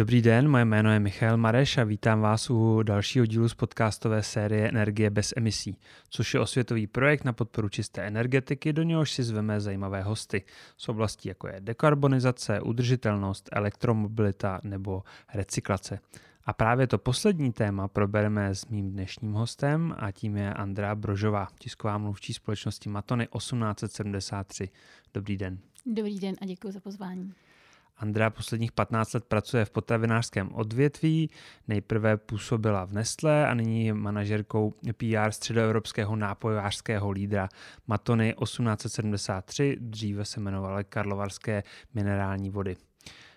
Dobrý den, moje jméno je Michal Mareš a vítám vás u dalšího dílu z podcastové série Energie bez emisí, což je osvětový projekt na podporu čisté energetiky, do něhož si zveme zajímavé hosty z oblastí jako je dekarbonizace, udržitelnost, elektromobilita nebo recyklace. A právě to poslední téma probereme s mým dnešním hostem a tím je Andrea Brožová, tisková mluvčí společnosti Matony 1873. Dobrý den. Dobrý den a děkuji za pozvání. Andrea posledních 15 let pracuje v potravinářském odvětví, nejprve působila v Nestlé a nyní je manažerkou PR středoevropského nápojářského lídra Matony 1873, dříve se jmenovaly Karlovarské minerální vody.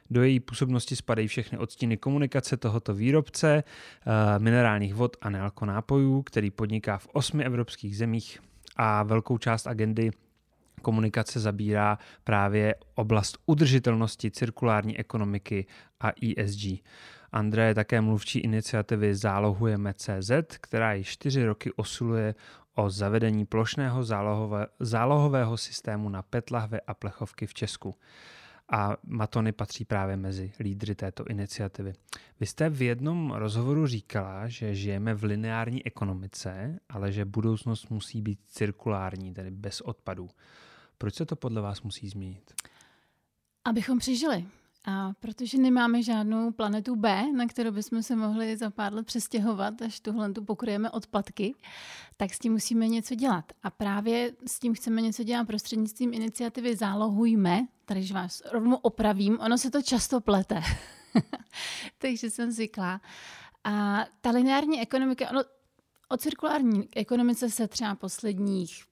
Do její působnosti spadají všechny odstíny komunikace tohoto výrobce uh, minerálních vod a nealkonápojů, který podniká v osmi evropských zemích. A velkou část agendy komunikace zabírá právě oblast udržitelnosti, cirkulární ekonomiky a ESG. Andrea je také mluvčí iniciativy Zálohujeme CZ, která již čtyři roky osiluje o zavedení plošného zálohové, zálohového systému na PET lahve a plechovky v Česku. A Matony patří právě mezi lídry této iniciativy. Vy jste v jednom rozhovoru říkala, že žijeme v lineární ekonomice, ale že budoucnost musí být cirkulární, tedy bez odpadů. Proč se to podle vás musí změnit? Abychom přežili. A protože nemáme žádnou planetu B, na kterou bychom se mohli za pár let přestěhovat, až tuhle tu pokryjeme odpadky, tak s tím musíme něco dělat. A právě s tím chceme něco dělat prostřednictvím iniciativy Zálohujme, tady vás rovnou opravím, ono se to často plete. Takže jsem zvykla. A ta lineární ekonomika, ono, o cirkulární ekonomice se třeba posledních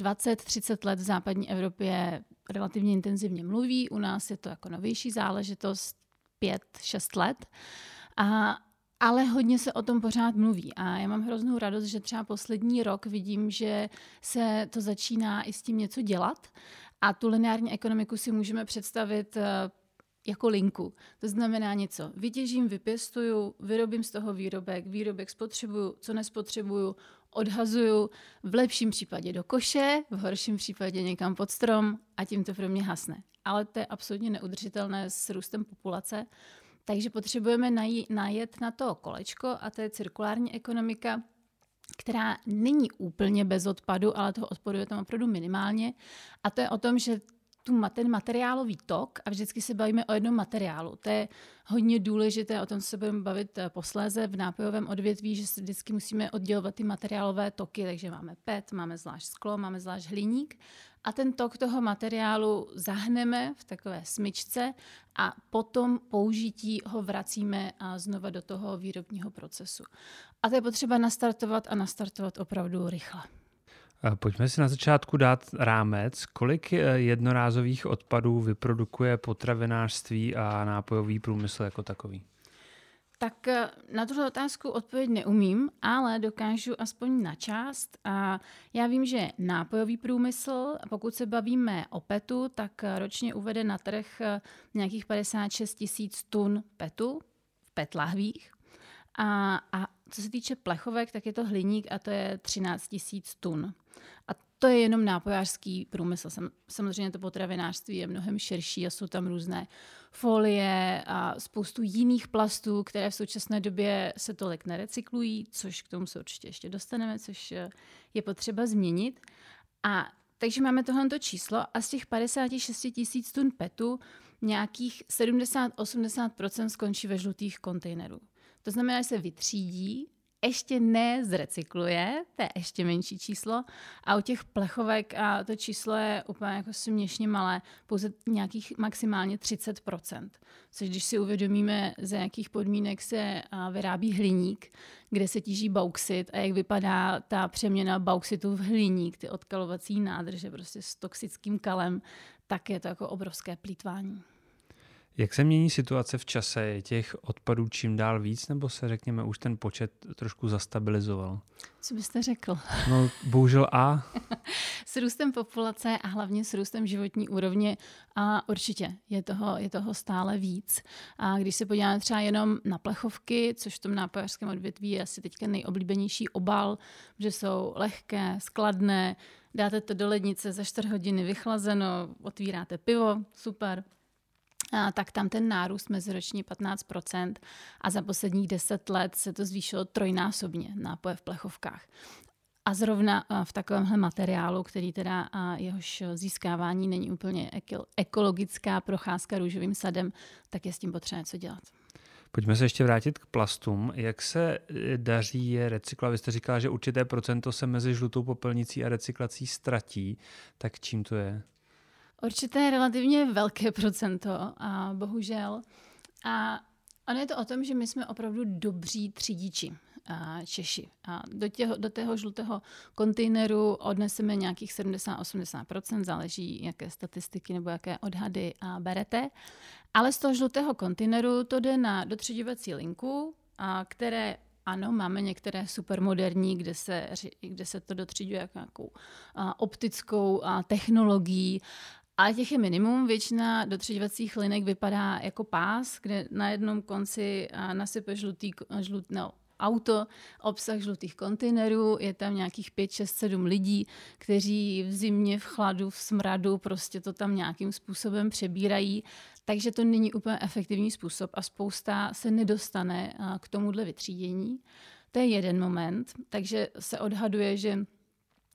20-30 let v západní Evropě relativně intenzivně mluví, u nás je to jako novější záležitost 5-6 let. A, ale hodně se o tom pořád mluví a já mám hroznou radost, že třeba poslední rok vidím, že se to začíná i s tím něco dělat a tu lineární ekonomiku si můžeme představit eh, jako linku. To znamená něco. Vytěžím, vypěstuju, vyrobím z toho výrobek, výrobek spotřebuju, co nespotřebuju, odhazuju v lepším případě do koše, v horším případě někam pod strom a tím to pro mě hasne. Ale to je absolutně neudržitelné s růstem populace. Takže potřebujeme najet na to kolečko a to je cirkulární ekonomika, která není úplně bez odpadu, ale toho odpadu je tam opravdu minimálně. A to je o tom, že tu, ten materiálový tok a vždycky se bavíme o jednom materiálu. To je hodně důležité, o tom se budeme bavit eh, posléze v nápojovém odvětví, že se vždycky musíme oddělovat ty materiálové toky, takže máme PET, máme zvlášť sklo, máme zvlášť hliník a ten tok toho materiálu zahneme v takové smyčce a potom použití ho vracíme a znova do toho výrobního procesu. A to je potřeba nastartovat a nastartovat opravdu rychle. Pojďme si na začátku dát rámec, kolik eh, jednorázových odpadů vyprodukuje potravinářství a nápojový průmysl jako takový? Tak eh, na tuto otázku odpověď neumím, ale dokážu aspoň na část. A já vím, že nápojový průmysl, pokud se bavíme o PETu, tak ročně uvede na trh eh, nějakých 56 tisíc tun PETu v PET lahvích. A, a co se týče plechovek, tak je to hliník a to je 13 tisíc tun. A to je jenom nápojářský průmysl. Samozřejmě to potravinářství je mnohem širší a jsou tam různé folie a spoustu jiných plastů, které v současné době se tolik nerecyklují, což k tomu se určitě ještě dostaneme, což je potřeba změnit. A takže máme tohle číslo a z těch 56 tisíc tun PETu nějakých 70-80% skončí ve žlutých kontejnerů. To znamená, že se vytřídí, ještě nezrecykluje, to je ještě menší číslo. A u těch plechovek a to číslo je úplně jako směšně malé, pouze nějakých maximálně 30%. Což když si uvědomíme, za jakých podmínek se vyrábí hliník, kde se tíží bauxit a jak vypadá ta přeměna bauxitu v hliník, ty odkalovací nádrže prostě s toxickým kalem, tak je to jako obrovské plítvání. Jak se mění situace v čase? Je těch odpadů čím dál víc, nebo se řekněme už ten počet trošku zastabilizoval? Co byste řekl? No, bohužel A. s růstem populace a hlavně s růstem životní úrovně a určitě je toho, je toho stále víc. A když se podíváme třeba jenom na plechovky, což v tom nápojářském odvětví je asi teďka nejoblíbenější obal, že jsou lehké, skladné, dáte to do lednice za 4 hodiny vychlazeno, otvíráte pivo, super, tak tam ten nárůst meziroční 15% a za posledních 10 let se to zvýšilo trojnásobně nápoje v plechovkách. A zrovna v takovémhle materiálu, který teda jehož získávání není úplně ekologická procházka růžovým sadem, tak je s tím potřeba něco dělat. Pojďme se ještě vrátit k plastům. Jak se e, daří je recyklovat? Vy jste říkala, že určité procento se mezi žlutou popelnicí a recyklací ztratí. Tak čím to je? Určité relativně velké procento, a bohužel. A ono je to o tom, že my jsme opravdu dobří třídiči. Češi. A do, těho, do tého žlutého kontejneru odneseme nějakých 70-80%, záleží, jaké statistiky nebo jaké odhady a berete. Ale z toho žlutého kontejneru to jde na dotředěvací linku, a které ano, máme některé supermoderní, kde se, kde se to dotřiďuje jako nějakou a, optickou a, technologií, ale těch je minimum. Většina dotřiďovacích linek vypadá jako pás, kde na jednom konci nasype žlutý, žlut, no, auto, obsah žlutých kontejnerů, je tam nějakých 5, 6, 7 lidí, kteří v zimě, v chladu, v smradu prostě to tam nějakým způsobem přebírají. Takže to není úplně efektivní způsob a spousta se nedostane k tomuhle vytřídění. To je jeden moment, takže se odhaduje, že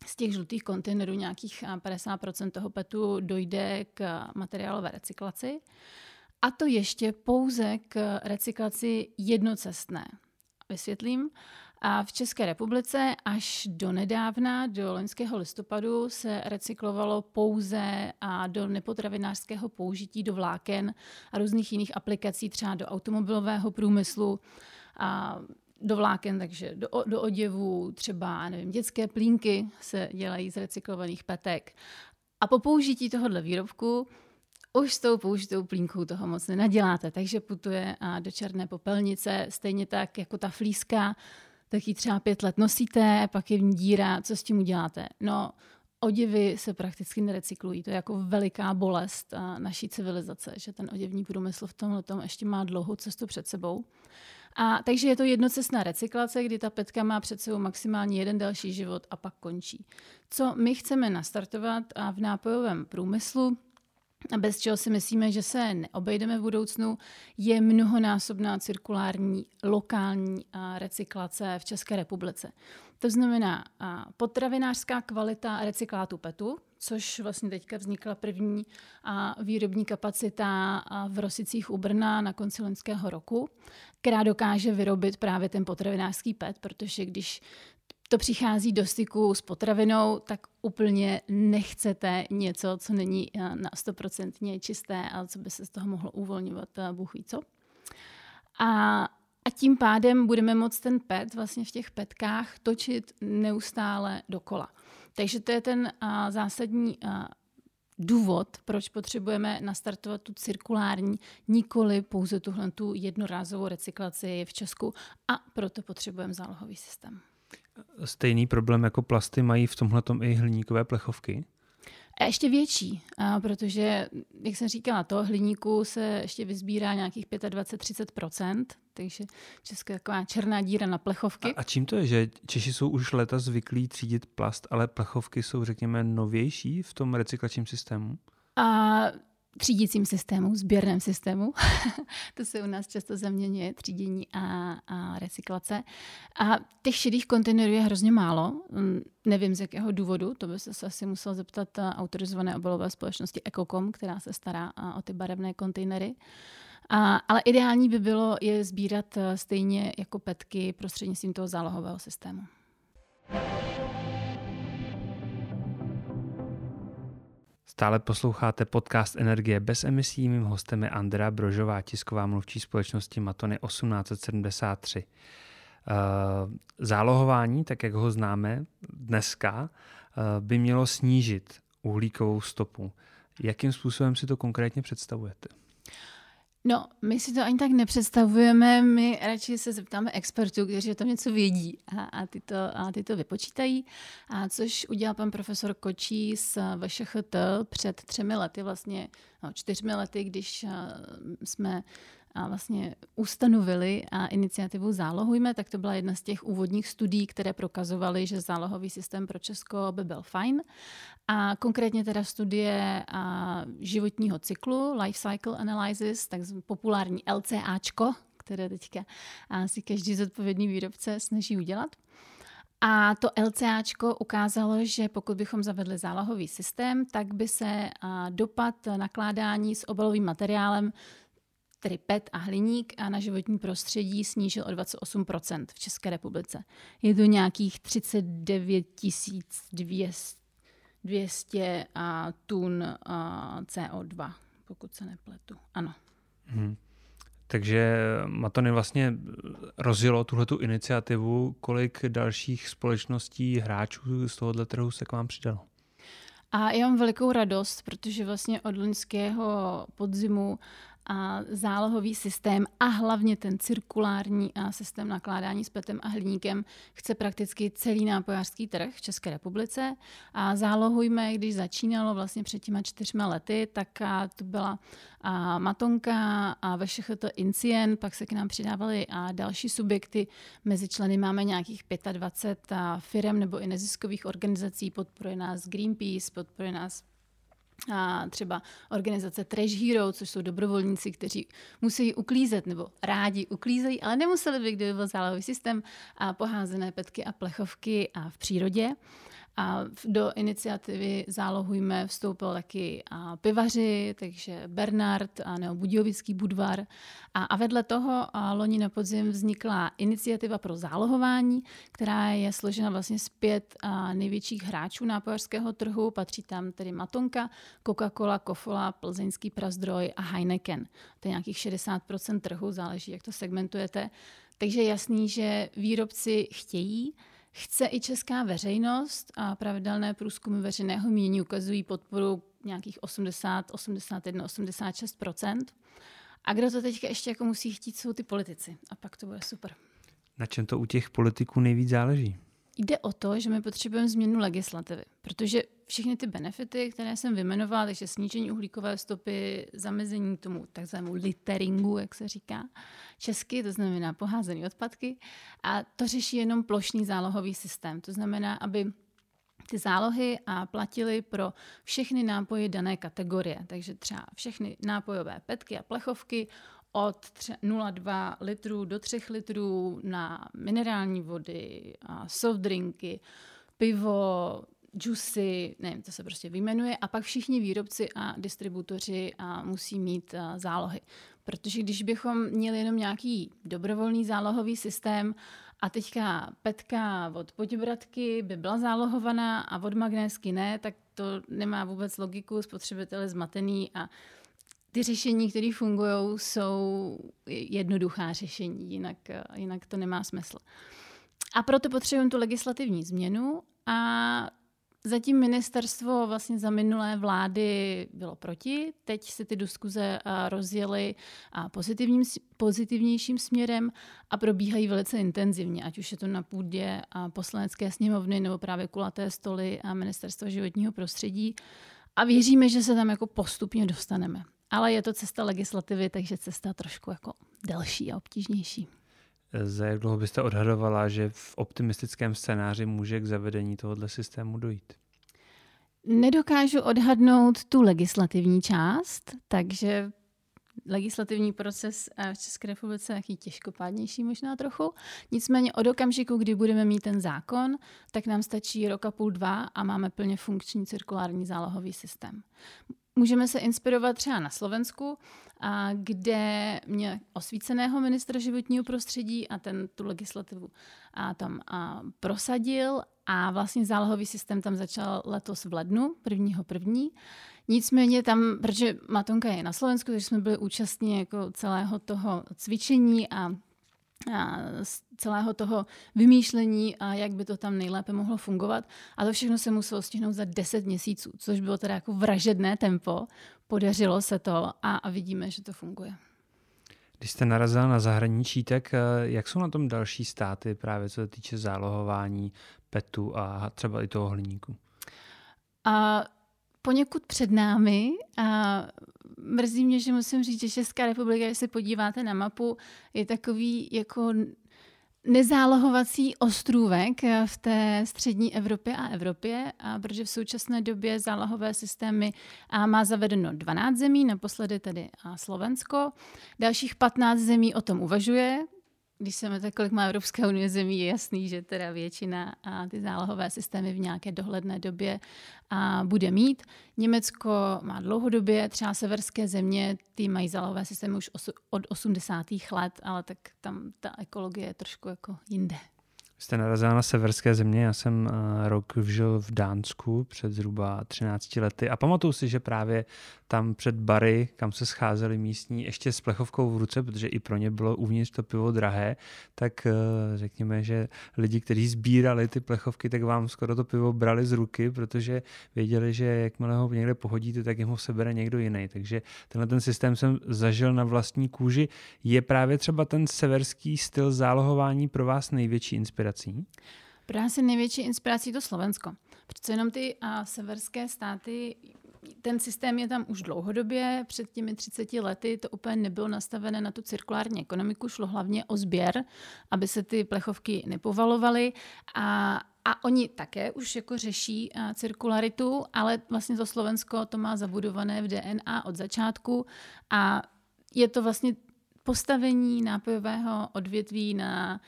z těch žlutých kontejnerů nějakých 50% toho petu dojde k materiálové recyklaci. A to ještě pouze k recyklaci jednocestné. Vysvětlím. A v České republice až do nedávna, do loňského listopadu, se recyklovalo pouze a do nepotravinářského použití do vláken a různých jiných aplikací, třeba do automobilového průmyslu. A do vláken, takže do, do oděvů, třeba nevím, dětské plínky se dělají z recyklovaných petek. A po použití tohohle výrobku už s tou použitou plínkou toho moc nenaděláte, takže putuje do černé popelnice, stejně tak jako ta flíska, tak ji třeba pět let nosíte, pak je v ní díra, co s tím uděláte? No, oděvy se prakticky nerecyklují. To je jako veliká bolest naší civilizace, že ten oděvní průmysl v tomhle tom ještě má dlouhou cestu před sebou. A takže je to jednocestná recyklace, kdy ta petka má před sebou maximálně jeden další život a pak končí. Co my chceme nastartovat a v nápojovém průmyslu, a bez čeho si myslíme, že se neobejdeme v budoucnu, je mnohonásobná cirkulární lokální recyklace v České republice. To znamená potravinářská kvalita recyklátu PETu, což vlastně teďka vznikla první výrobní kapacita v Rosicích u Brna na konci loňského roku, která dokáže vyrobit právě ten potravinářský PET, protože když to přichází do styku s potravinou, tak úplně nechcete něco, co není eh, na 100% čisté a co by se z toho mohlo uvolňovat, eh, Bůh ví co. A, a tím pádem budeme moct ten PET vlastně v těch petkách točit neustále dokola. Takže to je ten a, zásadní a, důvod, proč potřebujeme nastartovat tu cirkulární, nikoli pouze tuhle tu jednorázovou recyklaci v Česku a proto potřebujeme zálohový systém. Stejný problém jako plasty mají v tomhle i hliníkové plechovky? A ještě větší, a protože, jak jsem říkala, to hliníku se ještě vyzbírá nějakých 25-30%, takže česká taková černá díra na plechovky. A, a čím to je, že Češi jsou už leta zvyklí třídit plast, ale plechovky jsou, řekněme, novější v tom recyklačním systému? A třídícím systému, sběrném systému. to se u nás často zaměňuje, třídění a, a recyklace. A těch šedých kontejnerů je hrozně málo. Mm, nevím z jakého důvodu, to by se asi musel zeptat autorizované obalové společnosti Ecocom, která se stará o ty barevné kontejnery. A, ale ideální by bylo je sbírat stejně jako petky prostřednictvím toho zálohového systému. Stále posloucháte podcast Energie bez emisí. Mým hostem je Andrea Brožová, tisková mluvčí společnosti Matony 1873. Eh, zálohování, tak jak ho známe dneska, eh, by mělo snížit uhlíkovou stopu. Jakým způsobem si to konkrétně představujete? No, my si to ani tak nepředstavujeme, my radši se zeptáme expertů, kteří o tom něco vědí a, a, ty, to, a ty to vypočítají. A což udělal pan profesor Kočí z VŠHT před třemi lety, vlastně no, čtyřmi lety, když jsme a vlastně ustanovili a iniciativu Zálohujme, tak to byla jedna z těch úvodních studií, které prokazovaly, že zálohový systém pro Česko by byl fajn. A konkrétně teda studie a životního cyklu, Life Cycle Analysis, tak populární LCAčko, které teďka si každý zodpovědný výrobce snaží udělat. A to LCAčko ukázalo, že pokud bychom zavedli zálohový systém, tak by se dopad nakládání s obalovým materiálem tedy PET a hliník a na životní prostředí snížil o 28% v České republice. Je to nějakých 39 200 tun CO2, pokud se nepletu. Ano. Hmm. Takže Matony vlastně rozjelo tuhletu iniciativu. Kolik dalších společností, hráčů z tohohle trhu se k vám přidalo? A já mám velikou radost, protože vlastně od loňského podzimu a zálohový systém a hlavně ten cirkulární systém nakládání s petem a hliníkem chce prakticky celý nápojářský trh v České republice. A zálohujme, když začínalo vlastně před těma čtyřma lety, tak to byla a Matonka a to Incien, pak se k nám přidávaly a další subjekty. Mezi členy máme nějakých 25 firm nebo i neziskových organizací, podporuje nás Greenpeace, podporuje nás a třeba organizace Trash Hero, což jsou dobrovolníci, kteří musí uklízet nebo rádi uklízejí, ale nemuseli by, kdyby byl zálohový systém a poházené petky a plechovky a v přírodě. A do iniciativy Zálohujme vstoupil taky a pivaři, takže Bernard a nebo Budějovický Budvar. A, a vedle toho a loni na podzim vznikla iniciativa pro zálohování, která je složena vlastně z pět a největších hráčů nápojářského trhu. Patří tam tedy Matonka, Coca-Cola, Kofola, Plzeňský Prazdroj a Heineken. To je nějakých 60% trhu, záleží, jak to segmentujete. Takže jasný, že výrobci chtějí chce i česká veřejnost a pravidelné průzkumy veřejného mínění ukazují podporu nějakých 80, 81, 86% A kdo to teďka ještě jako musí chtít, jsou ty politici. A pak to bude super. Na čem to u těch politiků nejvíc záleží? Jde o to, že my potřebujeme změnu legislativy, protože všechny ty benefity, které jsem vymenovala, takže snížení uhlíkové stopy, zamezení tomu takzvanému litteringu, jak se říká česky, to znamená poházené odpadky, a to řeší jenom plošný zálohový systém. To znamená, aby ty zálohy a platily pro všechny nápoje dané kategorie. Takže třeba všechny nápojové petky a plechovky od 0,2 litrů do 3 litrů na minerální vody, soft drinky, pivo, džusy, nevím, to se prostě vyjmenuje, a pak všichni výrobci a distributoři a musí mít a, zálohy. Protože když bychom měli jenom nějaký dobrovolný zálohový systém a teďka petka od Poděbradky by byla zálohovaná a od Magnésky ne, tak to nemá vůbec logiku, spotřebitel je zmatený a ty řešení, které fungují, jsou jednoduchá řešení, jinak, jinak to nemá smysl. A proto potřebujeme tu legislativní změnu a Zatím ministerstvo vlastně za minulé vlády bylo proti, teď se ty diskuze rozjely pozitivním, pozitivnějším směrem a probíhají velice intenzivně, ať už je to na půdě poslanecké sněmovny nebo právě kulaté stoly a ministerstva životního prostředí. A věříme, že se tam jako postupně dostaneme. Ale je to cesta legislativy, takže cesta trošku jako delší a obtížnější. Za jak dlouho byste odhadovala, že v optimistickém scénáři může k zavedení tohoto systému dojít? Nedokážu odhadnout tu legislativní část, takže legislativní proces v České republice je těžkopádnější možná trochu. Nicméně od okamžiku, kdy budeme mít ten zákon, tak nám stačí rok a půl, dva a máme plně funkční cirkulární zálohový systém. Můžeme se inspirovat třeba na Slovensku, a kde mě osvíceného ministra životního prostředí a ten tu legislativu a tam a prosadil a vlastně zálohový systém tam začal letos v lednu, prvního první. Nicméně tam, protože Matonka je na Slovensku, takže jsme byli účastní jako celého toho cvičení a celého toho vymýšlení a jak by to tam nejlépe mohlo fungovat. A to všechno se muselo stihnout za 10 měsíců, což bylo teda jako vražedné tempo. Podařilo se to a, a vidíme, že to funguje. Když jste narazila na zahraničí, tak eh, jak jsou na tom další státy právě co se týče zálohování PETu a třeba i toho hliníku? A poněkud před námi a mrzí mě, že musím říct, že Česká republika, když se podíváte na mapu, je takový jako nezálohovací ostrůvek v té střední Evropě a Evropě, a protože v současné době zálohové systémy a má zavedeno 12 zemí, naposledy tedy Slovensko. Dalších 15 zemí o tom uvažuje, když se tak, kolik má Evropská unie zemí, je jasný, že teda většina a ty zálohové systémy v nějaké dohledné době a bude mít. Německo má dlouhodobě, třeba severské země, ty mají zálohové systémy už od 80. let, ale tak tam ta ekologie je trošku jako jinde. Jste narazila na severské země, já jsem uh, rok vžil v Dánsku před zhruba 13 lety a pamatuju si, že právě tam před bary, kam se scházeli místní, ještě s plechovkou v ruce, protože i pro ně bylo uvnitř to pivo drahé, tak uh, řekněme, že lidi, kteří sbírali ty plechovky, tak vám skoro to pivo brali z ruky, protože věděli, že jakmile ho někde pohodíte, tak jim ho sebere někdo jiný. Takže tenhle ten systém jsem zažil na vlastní kůži. Je právě třeba ten severský styl zálohování pro vás největší inspirací? inspirací? Pro nás je největší inspirací to Slovensko. Přece jenom ty a severské státy ten systém je tam už dlouhodobě, před těmi 30 lety to úplně nebylo nastavené na tu cirkulární ekonomiku, šlo hlavně o sběr, aby se ty plechovky nepovalovaly. A, a oni také už jako řeší cirkularitu, ale vlastně to Slovensko to má zabudované v DNA od začátku. A je to vlastně postavení nápojového odvětví na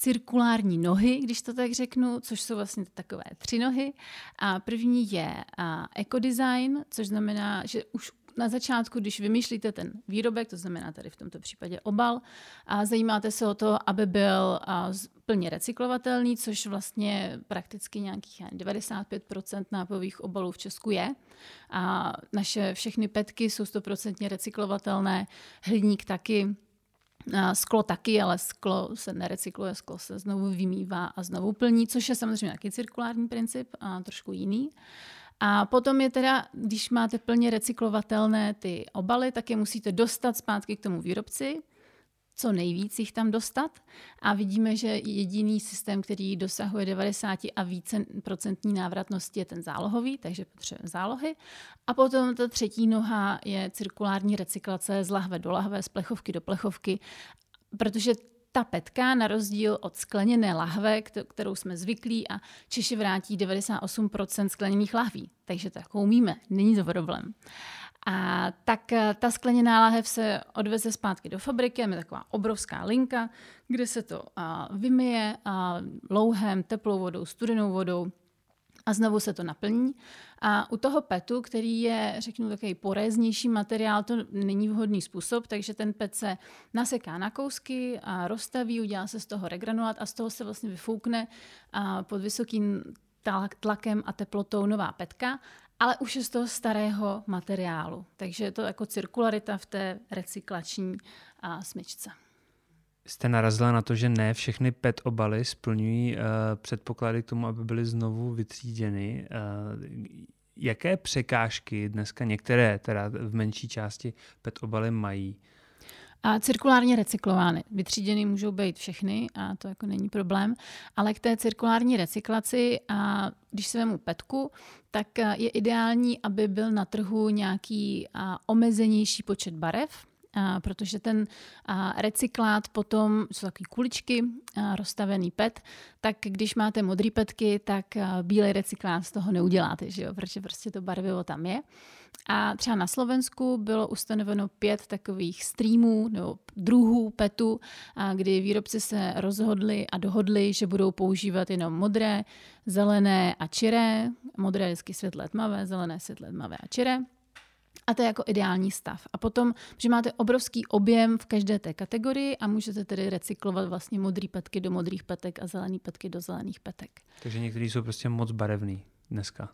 cirkulární nohy, když to tak řeknu, což jsou vlastně takové tři nohy. A první je ekodesign, což znamená, že už na začátku, když vymýšlíte ten výrobek, to znamená tady v tomto případě obal, a zajímáte se o to, aby byl plně recyklovatelný, což vlastně prakticky nějakých 95% nápojových obalů v Česku je. A naše všechny petky jsou 100% recyklovatelné, hliník taky, Sklo taky, ale sklo se nerecykluje, sklo se znovu vymývá a znovu plní, což je samozřejmě taky cirkulární princip a trošku jiný. A potom je teda, když máte plně recyklovatelné ty obaly, tak je musíte dostat zpátky k tomu výrobci, co nejvíc jich tam dostat. A vidíme, že jediný systém, který dosahuje 90 a více procentní návratnosti je ten zálohový, takže potřebujeme zálohy. A potom ta třetí noha je cirkulární recyklace z lahve do lahve, z plechovky do plechovky, protože ta petka, na rozdíl od skleněné lahve, kterou jsme zvyklí, a Češi vrátí 98% skleněných lahví. Takže tak umíme, není to problém. A tak eh, ta skleněná lahev se odveze zpátky do fabriky, je taková obrovská linka, kde se to vymije louhem, teplou vodou, studenou vodou a znovu se to naplní. A u toho petu, který je, řeknu, takový poréznější materiál, to není vhodný způsob, takže ten pet se naseká na kousky a rozstaví, udělá se z toho regranulát a z toho se vlastně vyfoukne pod vysokým tlakem a teplotou nová petka ale už je z toho starého materiálu. Takže je to jako cirkularita v té recyklační a, smyčce. Jste narazila na to, že ne všechny PET obaly splňují uh, předpoklady k tomu, aby byly znovu vytříděny. Uh, jaké překážky dneska některé, teda v menší části PET obaly mají? A cirkulárně recyklovány. Vytříděny můžou být všechny a to jako není problém, ale k té cirkulární recyklaci, a když se vemu petku, tak je ideální, aby byl na trhu nějaký omezenější počet barev, a protože ten a, recyklát potom, jsou takové kuličky, a, rozstavený PET, tak když máte modrý petky, tak bílý recyklát z toho neuděláte, že jo? protože prostě to barvivo tam je. A třeba na Slovensku bylo ustanoveno pět takových streamů nebo druhů PETu, a kdy výrobci se rozhodli a dohodli, že budou používat jenom modré, zelené a čiré. Modré je světle tmavé, zelené světle tmavé a čiré. A to je jako ideální stav. A potom, že máte obrovský objem v každé té kategorii a můžete tedy recyklovat vlastně modré petky do modrých petek a zelené petky do zelených petek. Takže některý jsou prostě moc barevný dneska.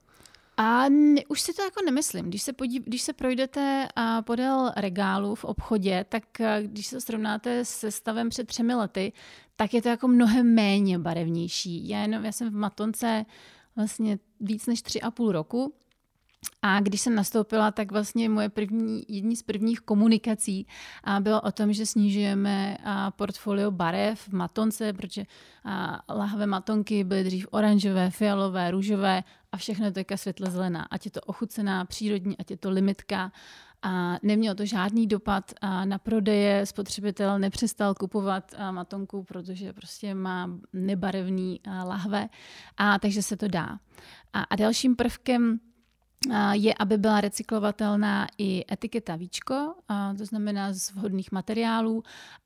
A ne, už si to jako nemyslím. Když se, podív, když se projdete a podél regálu v obchodě, tak když se srovnáte se stavem před třemi lety, tak je to jako mnohem méně barevnější. Já, jenom, já jsem v Matonce vlastně víc než tři a půl roku a když jsem nastoupila, tak vlastně moje první, jední z prvních komunikací bylo o tom, že snižujeme portfolio barev v matonce, protože lahve matonky byly dřív oranžové, fialové, růžové a všechno je to jako světle zelená. Ať je to ochucená, přírodní, ať je to limitka. A nemělo to žádný dopad na prodeje. Spotřebitel nepřestal kupovat matonku, protože prostě má nebarevný lahve, a takže se to dá. A, a dalším prvkem je, aby byla recyklovatelná i etiketa víčko, to znamená z vhodných materiálů.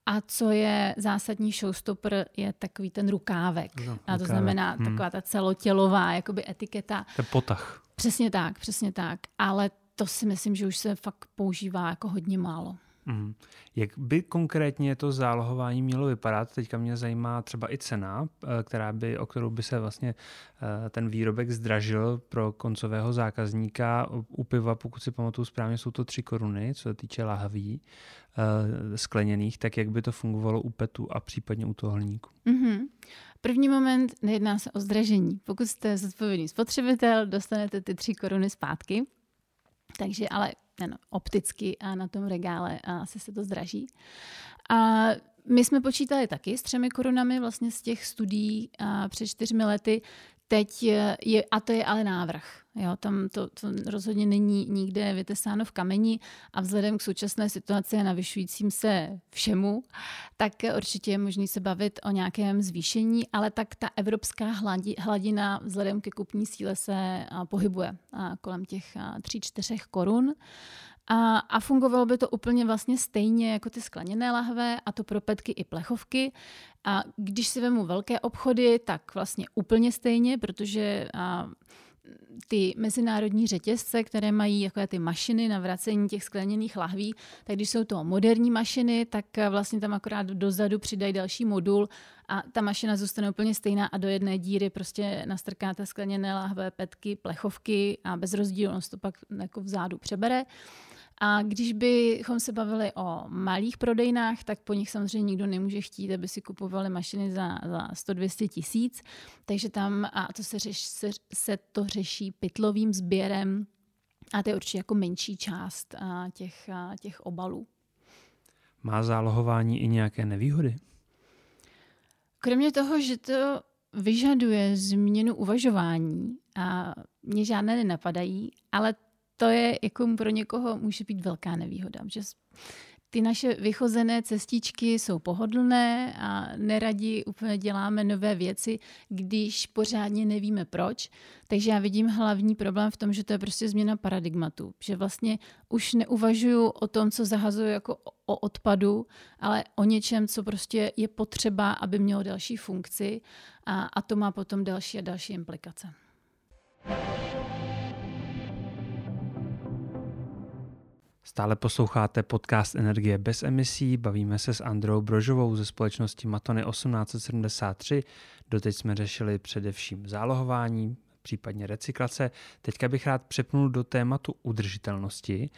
A co je zásadní showstopper, je takový ten rukávek. No, a to znamená hmm. taková ta celotělová jakoby etiketa. Ten potah. Přesně tak, přesně tak. Ale to si myslím, že už se fakt používá jako hodně málo. Mm. Jak by konkrétně to zálohování mělo vypadat? Teďka mě zajímá třeba i cena, eh, která by, o kterou by se vlastně eh, ten výrobek zdražil pro koncového zákazníka. U piva, pokud si pamatuju správně, jsou to tři koruny, co se týče lahví eh, skleněných, tak jak by to fungovalo u petu a případně u toho hliníku? Mm-hmm. První moment nejedná se o zdražení. Pokud jste zodpovědný spotřebitel, dostanete ty tři koruny zpátky. Takže ale ano, opticky a na tom regále a asi se to zdraží. A my jsme počítali taky s třemi korunami vlastně z těch studií před čtyřmi lety. Teď je, a to je ale návrh. Jo, tam to, to rozhodně není nikde vytesáno v kameni a vzhledem k současné situaci a navyšujícím se všemu, tak určitě je možné se bavit o nějakém zvýšení, ale tak ta evropská hladina vzhledem ke kupní síle se pohybuje kolem těch 3-4 korun. A, a fungovalo by to úplně vlastně stejně jako ty skleněné lahve a to pro petky i plechovky. A když si vemu velké obchody, tak vlastně úplně stejně, protože a, ty mezinárodní řetězce, které mají jako ty mašiny na vracení těch skleněných lahví, tak když jsou to moderní mašiny, tak vlastně tam akorát dozadu přidají další modul a ta mašina zůstane úplně stejná a do jedné díry prostě nastrkáte skleněné lahve, petky, plechovky a bez rozdílu on to pak jako vzadu přebere. A když bychom se bavili o malých prodejnách, tak po nich samozřejmě nikdo nemůže chtít, aby si kupovali mašiny za, za 100-200 tisíc. Takže tam, a to se, řeš, se, se to řeší pytlovým sběrem a to je určitě jako menší část a, těch, a, těch obalů. Má zálohování i nějaké nevýhody? Kromě toho, že to vyžaduje změnu uvažování a mě žádné nenapadají, ale to je jako pro někoho může být velká nevýhoda, že ty naše vychozené cestičky jsou pohodlné a neradi úplně děláme nové věci, když pořádně nevíme proč. Takže já vidím hlavní problém v tom, že to je prostě změna paradigmatu. Že vlastně už neuvažuju o tom, co zahazuju jako o odpadu, ale o něčem, co prostě je potřeba, aby mělo další funkci a, a to má potom další a další implikace. Stále posloucháte podcast Energie bez emisí, bavíme se s Androu Brožovou ze společnosti Matony 1873. Doteď jsme řešili především zálohování, případně recyklace. Teďka bych rád přepnul do tématu udržitelnosti.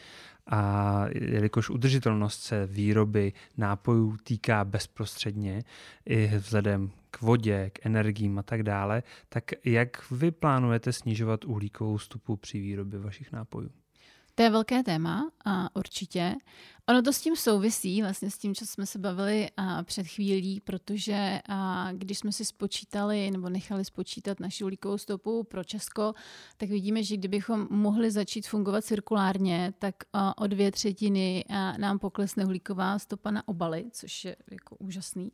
A jelikož udržitelnost se výroby nápojů týká bezprostředně i vzhledem k vodě, k energiím a tak dále, tak jak vy plánujete snižovat uhlíkovou stopu při výrobě vašich nápojů? To je velké téma, a určitě. Ono to s tím souvisí, vlastně s tím, co jsme se bavili a, před chvílí, protože a, když jsme si spočítali nebo nechali spočítat naši uhlíkovou stopu pro Česko, tak vidíme, že kdybychom mohli začít fungovat cirkulárně, tak o dvě třetiny nám poklesne uhlíková stopa na obaly, což je jako úžasný.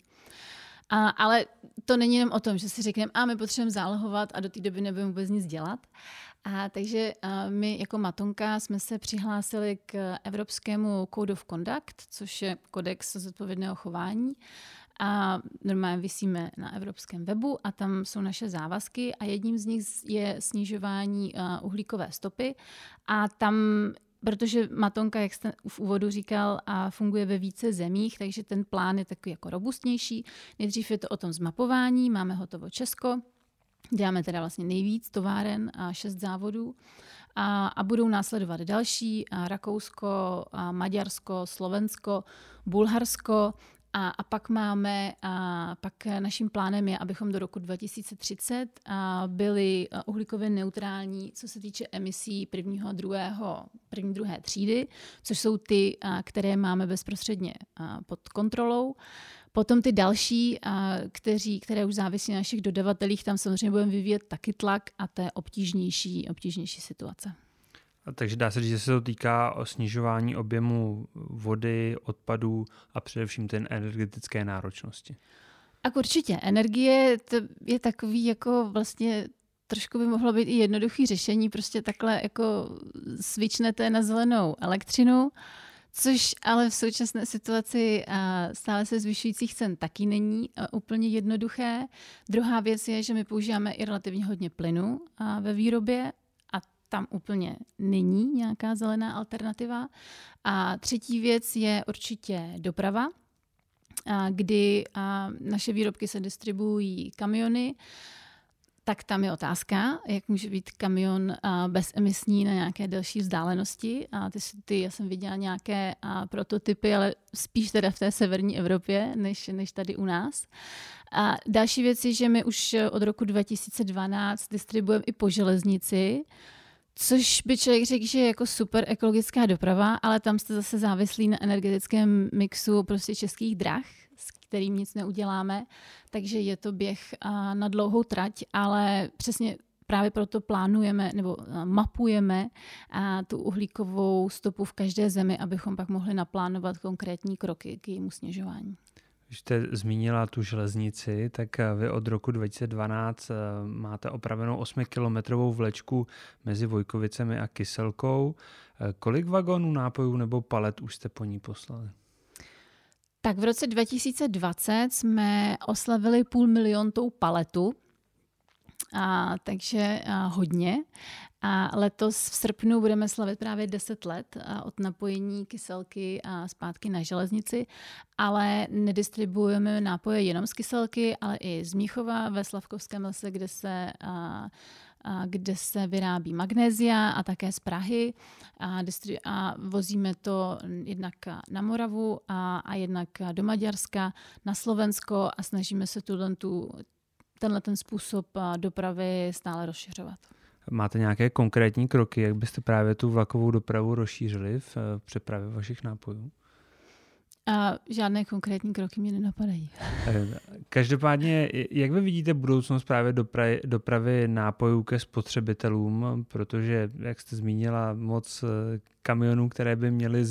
A, ale to není jenom o tom, že si řekneme, a my potřebujeme zálohovat a do té doby nebudeme vůbec nic dělat. A takže my jako Matonka jsme se přihlásili k Evropskému Code of Conduct, což je kodex zodpovědného chování. A normálně vysíme na evropském webu a tam jsou naše závazky a jedním z nich je snižování uhlíkové stopy. A tam protože Matonka, jak jste v úvodu říkal, a funguje ve více zemích, takže ten plán je takový jako robustnější. Nejdřív je to o tom zmapování, máme hotovo Česko, Děláme teda vlastně nejvíc továren a šest závodů. A, a budou následovat další, a Rakousko, a Maďarsko, Slovensko, Bulharsko a, a pak máme, a pak naším plánem je, abychom do roku 2030 a byli uhlíkově neutrální, co se týče emisí prvního a druhého, první druhé třídy, což jsou ty, a, které máme bezprostředně a, pod kontrolou. Potom ty další, kteří, které už závisí na našich dodavatelích, tam samozřejmě budeme vyvíjet taky tlak a to je obtížnější, obtížnější situace. Takže dá se říct, že se to týká o snižování objemu vody, odpadů a především té energetické náročnosti. A určitě. Energie to je takový jako vlastně trošku by mohlo být i jednoduchý řešení, prostě takhle jako svičnete na zelenou elektřinu, což ale v současné situaci stále se zvyšujících cen taky není úplně jednoduché. Druhá věc je, že my používáme i relativně hodně plynu ve výrobě a tam úplně není nějaká zelená alternativa. A třetí věc je určitě doprava, kdy naše výrobky se distribuují kamiony, tak tam je otázka, jak může být kamion bezemisní na nějaké delší vzdálenosti. A ty, ty, já jsem viděla nějaké prototypy, ale spíš teda v té severní Evropě, než, než tady u nás. A další věc je, že my už od roku 2012 distribuujeme i po železnici, Což by člověk řekl, že je jako super ekologická doprava, ale tam jste zase závislí na energetickém mixu prostě českých drah, s kterým nic neuděláme. Takže je to běh na dlouhou trať, ale přesně právě proto plánujeme nebo mapujeme tu uhlíkovou stopu v každé zemi, abychom pak mohli naplánovat konkrétní kroky k jejímu snižování. Když jste zmínila tu železnici, tak vy od roku 2012 eh, máte opravenou 8-kilometrovou vlečku mezi Vojkovicemi a Kyselkou. Kolik vagonů nápojů nebo palet už jste po ní poslali? Tak v roce 2020 jsme oslavili půl miliontou paletu, a, takže a, hodně. A letos v srpnu budeme slavit právě 10 let od napojení kyselky a zpátky na železnici, ale nedistribuujeme nápoje jenom z kyselky, ale i z Míchova ve Slavkovském lese, kde se a, kde se vyrábí magnézia a také z Prahy a, a vozíme to jednak na Moravu a, a jednak do Maďarska, na Slovensko a snažíme se tuhle, tu, tenhle ten způsob dopravy stále rozšiřovat. Máte nějaké konkrétní kroky, jak byste právě tu vlakovou dopravu rozšířili v eh, přepravě vašich nápojů? A žádné konkrétní kroky mě nenapadají. Eh, každopádně, jak vy vidíte budoucnost právě dopravy, dopravy nápojů ke spotřebitelům, protože, jak jste zmínila, moc eh, kamionů, které by měly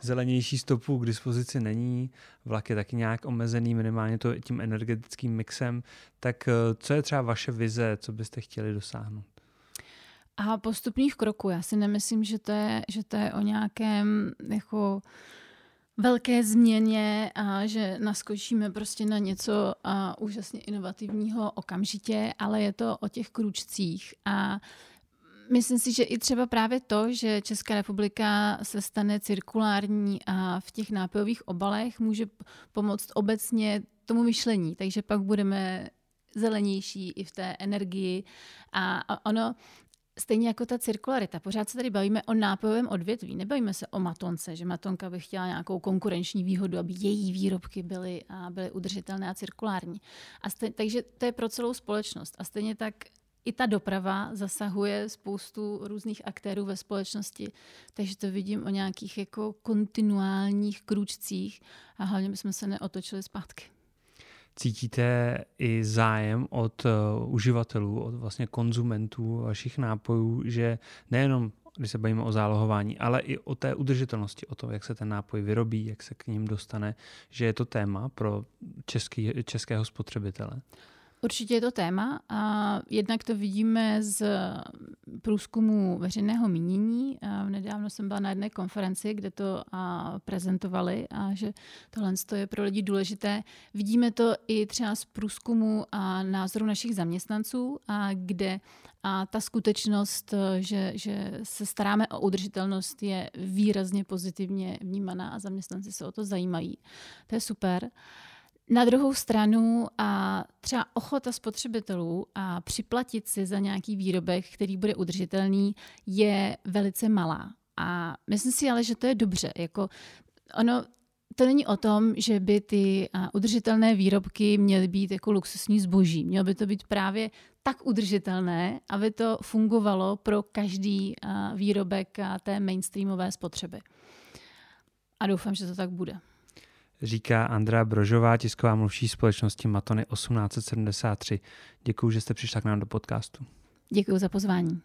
zelenější stopu k dispozici není, vlak je taky nějak omezený, minimálně to tím energetickým mixem, tak co je třeba vaše vize, co byste chtěli dosáhnout? A postupných kroků. Já si nemyslím, že to je, že to je o nějakém jako velké změně a že naskočíme prostě na něco a úžasně inovativního okamžitě, ale je to o těch kručcích a Myslím si, že i třeba právě to, že Česká republika se stane cirkulární a v těch nápojových obalech může pomoct obecně tomu myšlení, takže pak budeme zelenější i v té energii. A ono, Stejně jako ta cirkularita. Pořád se tady bavíme o nápojovém odvětví. Nebavíme se o matonce, že matonka by chtěla nějakou konkurenční výhodu, aby její výrobky byly, a byly udržitelné a cirkulární. A stej, takže to je pro celou společnost. A stejně tak i ta doprava zasahuje spoustu různých aktérů ve společnosti, takže to vidím o nějakých jako kontinuálních kručcích a hlavně bychom se neotočili zpátky. Cítíte i zájem od uh, uživatelů, od vlastně konzumentů vašich nápojů, že nejenom když se bavíme o zálohování, ale i o té udržitelnosti, o to, jak se ten nápoj vyrobí, jak se k ním dostane, že je to téma pro český, českého spotřebitele? Určitě je to téma a jednak to vidíme z průzkumu veřejného mínění. Nedávno jsem byla na jedné konferenci, kde to prezentovali a že tohle je pro lidi důležité. Vidíme to i třeba z průzkumu a názoru našich zaměstnanců, a kde a ta skutečnost, že, že se staráme o udržitelnost, je výrazně pozitivně vnímaná a zaměstnanci se o to zajímají. To je super. Na druhou stranu a třeba ochota spotřebitelů a připlatit si za nějaký výrobek, který bude udržitelný, je velice malá. A myslím si ale, že to je dobře. Jako ono, to není o tom, že by ty udržitelné výrobky měly být jako luxusní zboží. Mělo by to být právě tak udržitelné, aby to fungovalo pro každý výrobek té mainstreamové spotřeby. A doufám, že to tak bude. Říká Andrea Brožová, tisková mluvčí společnosti Matony 1873. Děkuji, že jste přišla k nám do podcastu. Děkuji za pozvání.